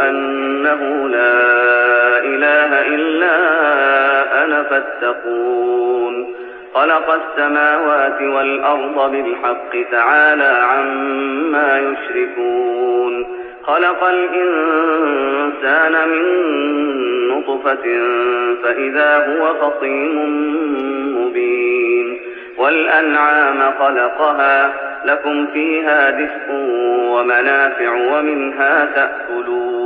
أنه لا إله إلا أنا فاتقون. خلق السماوات والأرض بالحق تعالى عما يشركون. خلق الإنسان من نطفة فإذا هو خصيم مبين. والأنعام خلقها لكم فيها دفء ومنافع ومنها تأكلون.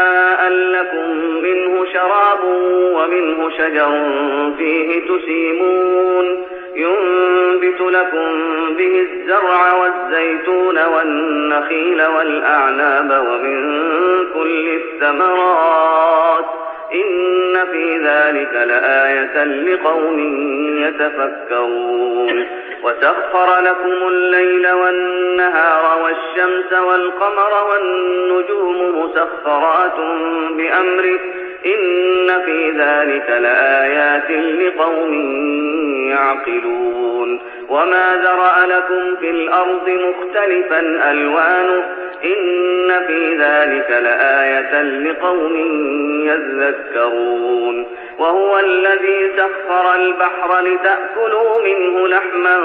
ومنه شجر فيه تسيمون. ينبت لكم به الزرع والزيتون والنخيل والأعناب ومن كل الثمرات. إن في ذلك لآية لقوم يتفكرون. وسخر لكم الليل والنهار والشمس والقمر والنجوم مسخرات بأمره. إن في ذلك لآيات لقوم يعقلون. وما ذرأ لكم في الأرض مختلفا ألوانه. إن في ذلك لآية لقوم يذكرون. وهو الذي سخر البحر لتأكلوا منه لحما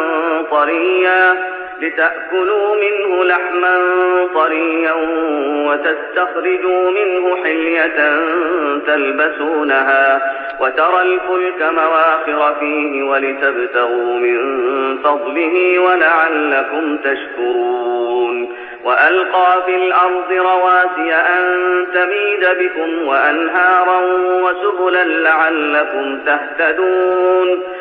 طريا. لتأكلوا منه لحما طريا وتستخرجوا منه حلية تلبسونها وترى الفلك مواخر فيه ولتبتغوا من فضله ولعلكم تشكرون. وألقى في الأرض رواسي أن تميد بكم وأنهارا وسبلا لعلكم تهتدون.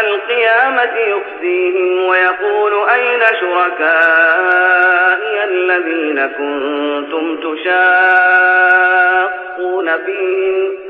القيامة يخزيهم ويقول أين شركائي الذين كنتم تشاقون فيهم؟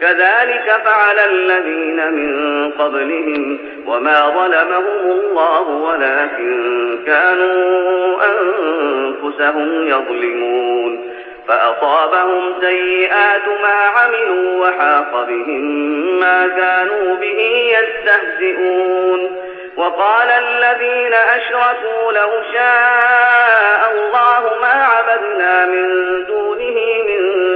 كذلك فعل الذين من قبلهم وما ظلمهم الله ولكن كانوا أنفسهم يظلمون. فأصابهم سيئات ما عملوا وحاق بهم ما كانوا به يستهزئون. وقال الذين أشركوا لو شاء الله ما عبدنا من دونه من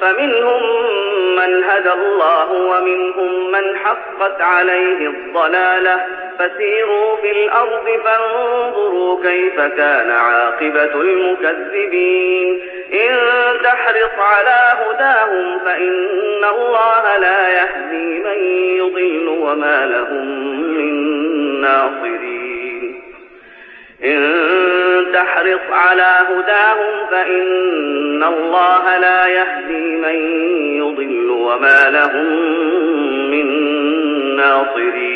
فمنهم من هدى الله ومنهم من حقت عليه الضلالة فسيروا في الأرض فانظروا كيف كان عاقبة المكذبين إن تحرص على هداهم فإن الله لا يهدي من يضل وما لهم من ناصرين إن تحرص على هداهم فإن الله لا يهدي من يضل وما لهم من ناصرين.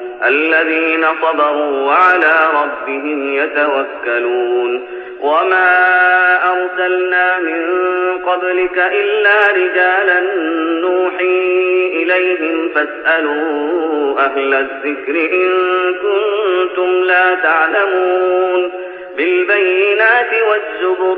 الذين صبروا وعلى ربهم يتوكلون. وما أرسلنا من قبلك إلا رجالا نوحي إليهم فاسألوا أهل الذكر إن كنتم لا تعلمون. بالبينات والزبر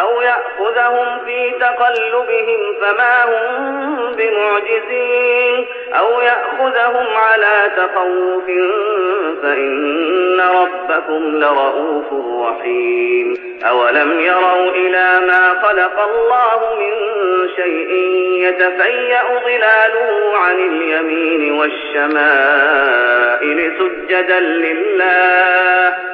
أو يأخذهم في تقلبهم فما هم بمعجزين. أو يأخذهم على تخوف فإن ربكم لرؤوف رحيم. أولم يروا إلى ما خلق الله من شيء يتفيأ ظلاله عن اليمين والشمائل سجدا لله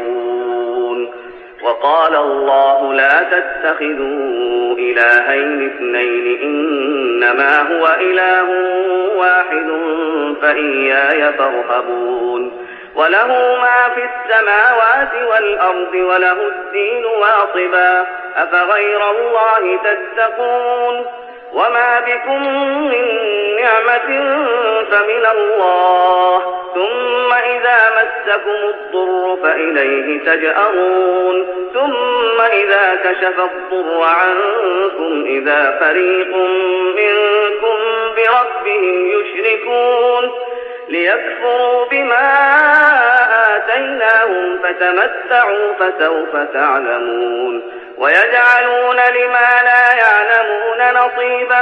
وقال الله لا تتخذوا إلهين اثنين إنما هو إله واحد فإياي فارهبون وله ما في السماوات والأرض وله الدين واصبا أفغير الله تتقون وما بكم من نعمة فمن الله ثم إذا مسكم الضر فإليه تجأرون. ثم إذا كشف الضر عنكم إذا فريق منكم بربهم يشركون. ليكفروا بما آتيناهم فتمتعوا فسوف تعلمون. ويجعلون لما لا يعلمون نصيبا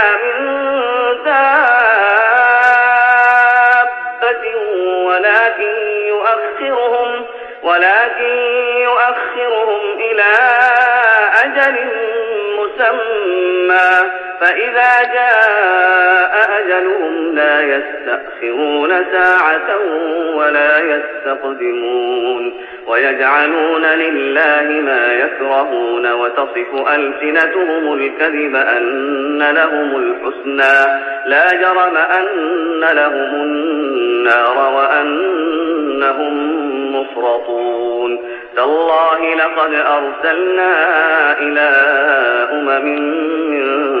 فإذا جاء أجلهم لا يستأخرون ساعة ولا يستقدمون ويجعلون لله ما يكرهون وتصف ألسنتهم الكذب أن لهم الحسنى لا جرم أن لهم النار وأنهم مفرطون تالله لقد أرسلنا إلى أمم من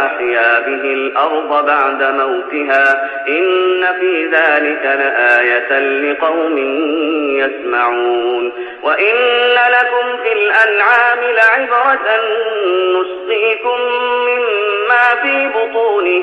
فأحيا به الأرض بعد موتها إن في ذلك لآية لقوم يسمعون وإن لكم في الأنعام لعبرة نسقيكم مما في بطونه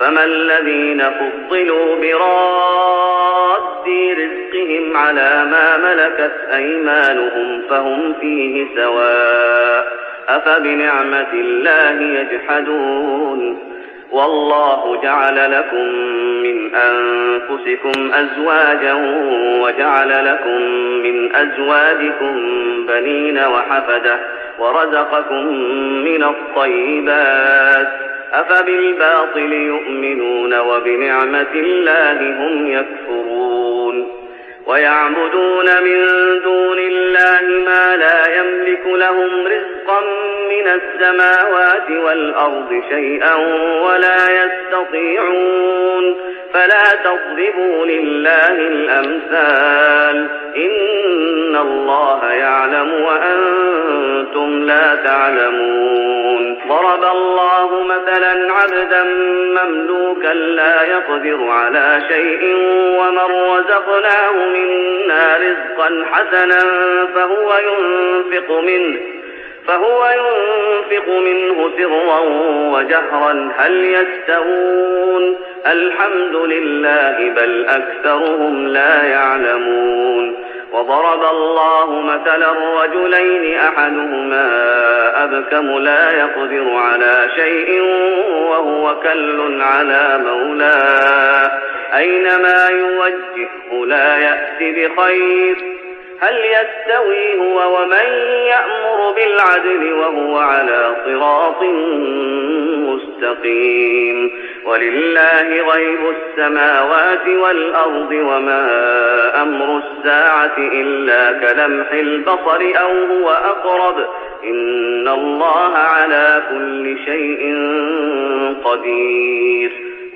فما الذين فضلوا براد رزقهم على ما ملكت أيمانهم فهم فيه سواء أفبنعمة الله يجحدون والله جعل لكم من أنفسكم أزواجا وجعل لكم من أزواجكم بنين وحفدة ورزقكم من الطيبات أفبالباطل يؤمنون وبنعمة الله هم يكفرون ويعبدون من دون الله ما لا يملك لهم رزقا من السماوات والأرض شيئا ولا يستطيعون فلا تضربوا لله الأمثال إن الله يعلم وأنتم لا تعلمون ضرب الله مثلا عبدا مملوكا لا يقدر على شيء ومن رزقناه منا رزقا حسنا فهو ينفق منه فهو ينفق منه سرا وجهرا. هل يستوون؟ الحمد لله بل أكثرهم لا يعلمون. وضرب الله مثلا رجلين أحدهما أبكم لا يقدر على شيء وهو كل على مولاه. أينما يوجهه لا يأتي بخير. هل يستوي هو ومن يأمر بالعدل وهو على صراط مستقيم؟ ولله غيب السماوات والأرض وما أمر الساعة إلا كلمح البصر أو هو أقرب. إن الله على كل شيء قدير.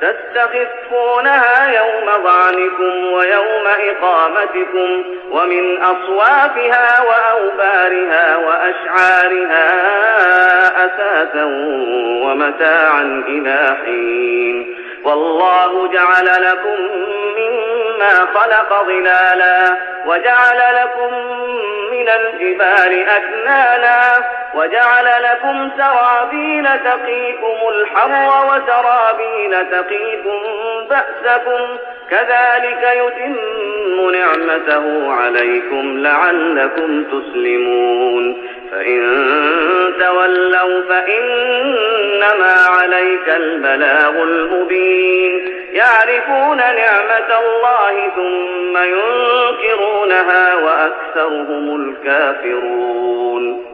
تستخفونها يوم ظعنكم ويوم إقامتكم ومن أصوافها وأوبارها وأشعارها أساسا ومتاعا إلى حين. والله جعل لكم مما خلق ظلالا وجعل لكم من الجبال أكنانا وجعل لكم سرابيل تقيكم الحر وسرابيل تقيكم بأسكم كذلك يتم نعمته عليكم لعلكم تسلمون فإن تولوا فإنما عليك البلاغ المبين يعرفون نعمة الله ثم ينكرونها وأكثرهم الكافرون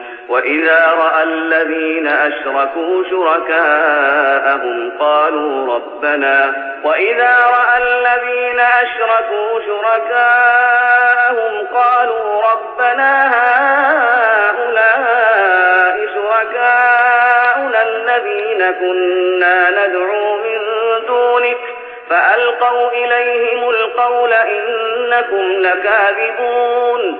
وإذا رأى الذين أشركوا شركاءهم قالوا ربنا وإذا رأى الذين أشركوا شركاءهم قالوا ربنا هؤلاء شركاؤنا الذين كنا ندعو من دونك فألقوا إليهم القول إنكم لكاذبون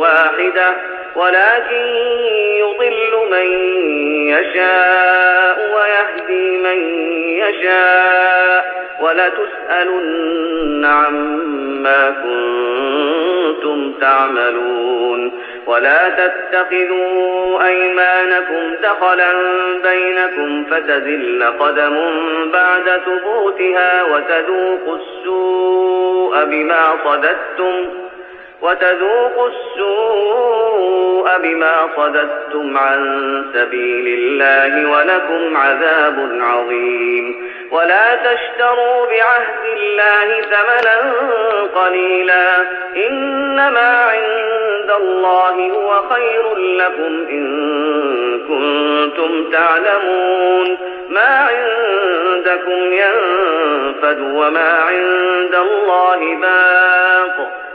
واحدة ولكن يضل من يشاء ويهدي من يشاء ولتسألن عما كنتم تعملون. ولا تتخذوا أيمانكم دخلا بينكم فتزل قدم بعد ثبوتها وتذوقوا السوء بما صددتم. وتذوقوا السوء بما صددتم عن سبيل الله ولكم عذاب عظيم. ولا تشتروا بعهد الله ثمنا قليلا. إنما عند الله هو خير لكم إن كنتم تعلمون. ما عندكم ينفد وما عند الله باق.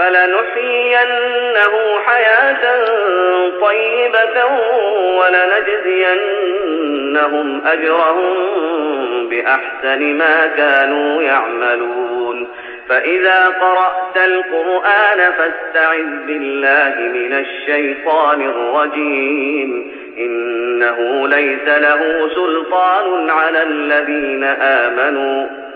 فلنحيينه حياة طيبة ولنجزينهم أجرهم بأحسن ما كانوا يعملون. فإذا قرأت القرآن فاستعذ بالله من الشيطان الرجيم. إنه ليس له سلطان على الذين آمنوا.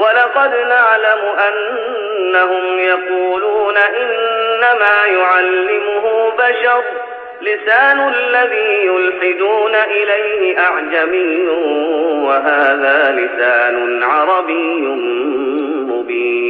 ولقد نعلم أنهم يقولون إنما يعلمه بشر لسان الذي يلحدون إليه أعجمي وهذا لسان عربي مبين.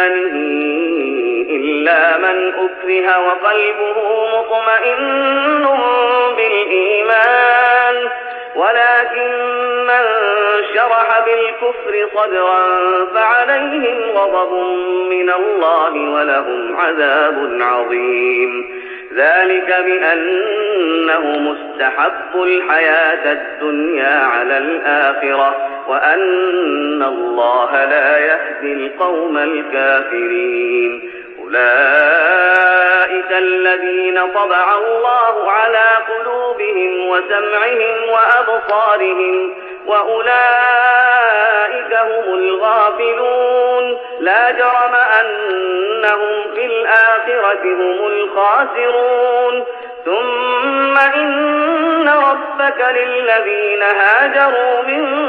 من أكره وقلبه مطمئن بالإيمان ولكن من شرح بالكفر صدرا فعليهم غضب من الله ولهم عذاب عظيم ذلك بأنه مستحب الحياة الدنيا على الآخرة وأن الله لا يهدي القوم الكافرين أولئك الذين طبع الله على قلوبهم وسمعهم وأبصارهم وأولئك هم الغافلون. لا جرم أنهم في الآخرة هم الخاسرون. ثم إن ربك للذين هاجروا من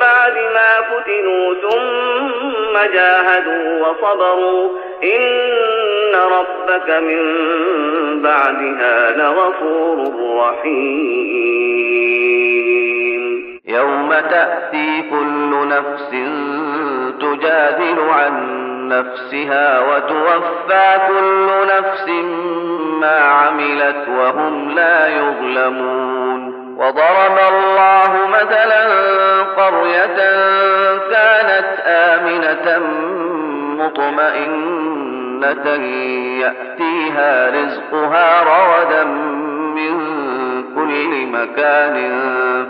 بعد ما فتنوا ثم جاهدوا وصبروا. إن ربك من بعدها لغفور رحيم. يوم تأتي كل نفس تجادل عن نفسها وتوفى كل نفس ما عملت وهم لا يظلمون. وضرب الله مثلا قرية كانت آمنة مطمئنة يأتيها رزقها رغدا من كل مكان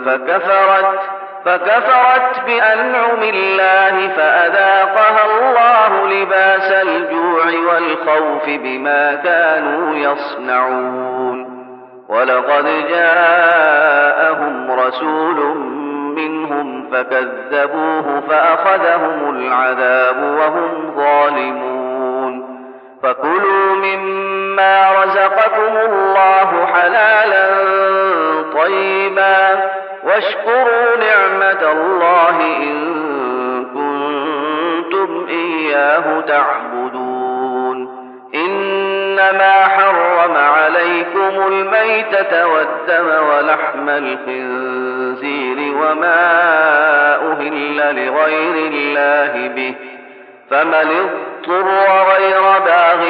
فكفرت فكفرت بأنعم الله فأذاقها الله لباس الجوع والخوف بما كانوا يصنعون. ولقد جاءهم رسول منهم فكذبوه فأخذهم العذاب وهم ظالمون. فكلوا مما رزقكم الله حلالا طيبا واشكروا نعمة الله إن كنتم إياه تعبدون. إنما حرم عليكم الميتة والدم ولحم الخنزير. وما أهل لغير الله به فمن اضطر غير باغ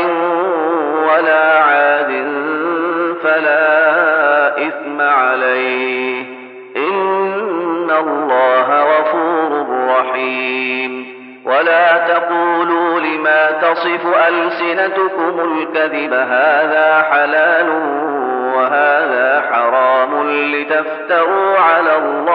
ولا عاد فلا إثم عليه إن الله غفور رحيم. ولا تقولوا لما تصف ألسنتكم الكذب هذا حلال وهذا حرام لتفتروا على الله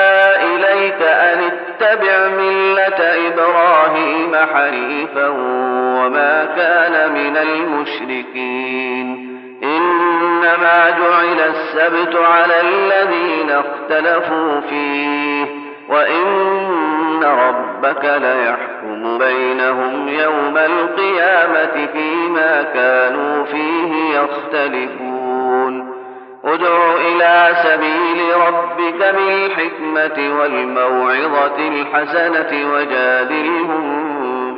حنيفا وما كان من المشركين. إنما جعل السبت على الذين اختلفوا فيه وإن ربك ليحكم بينهم يوم القيامة فيما كانوا فيه يختلفون. ادع إلى سبيل ربك بالحكمة والموعظة الحسنة وجادلهم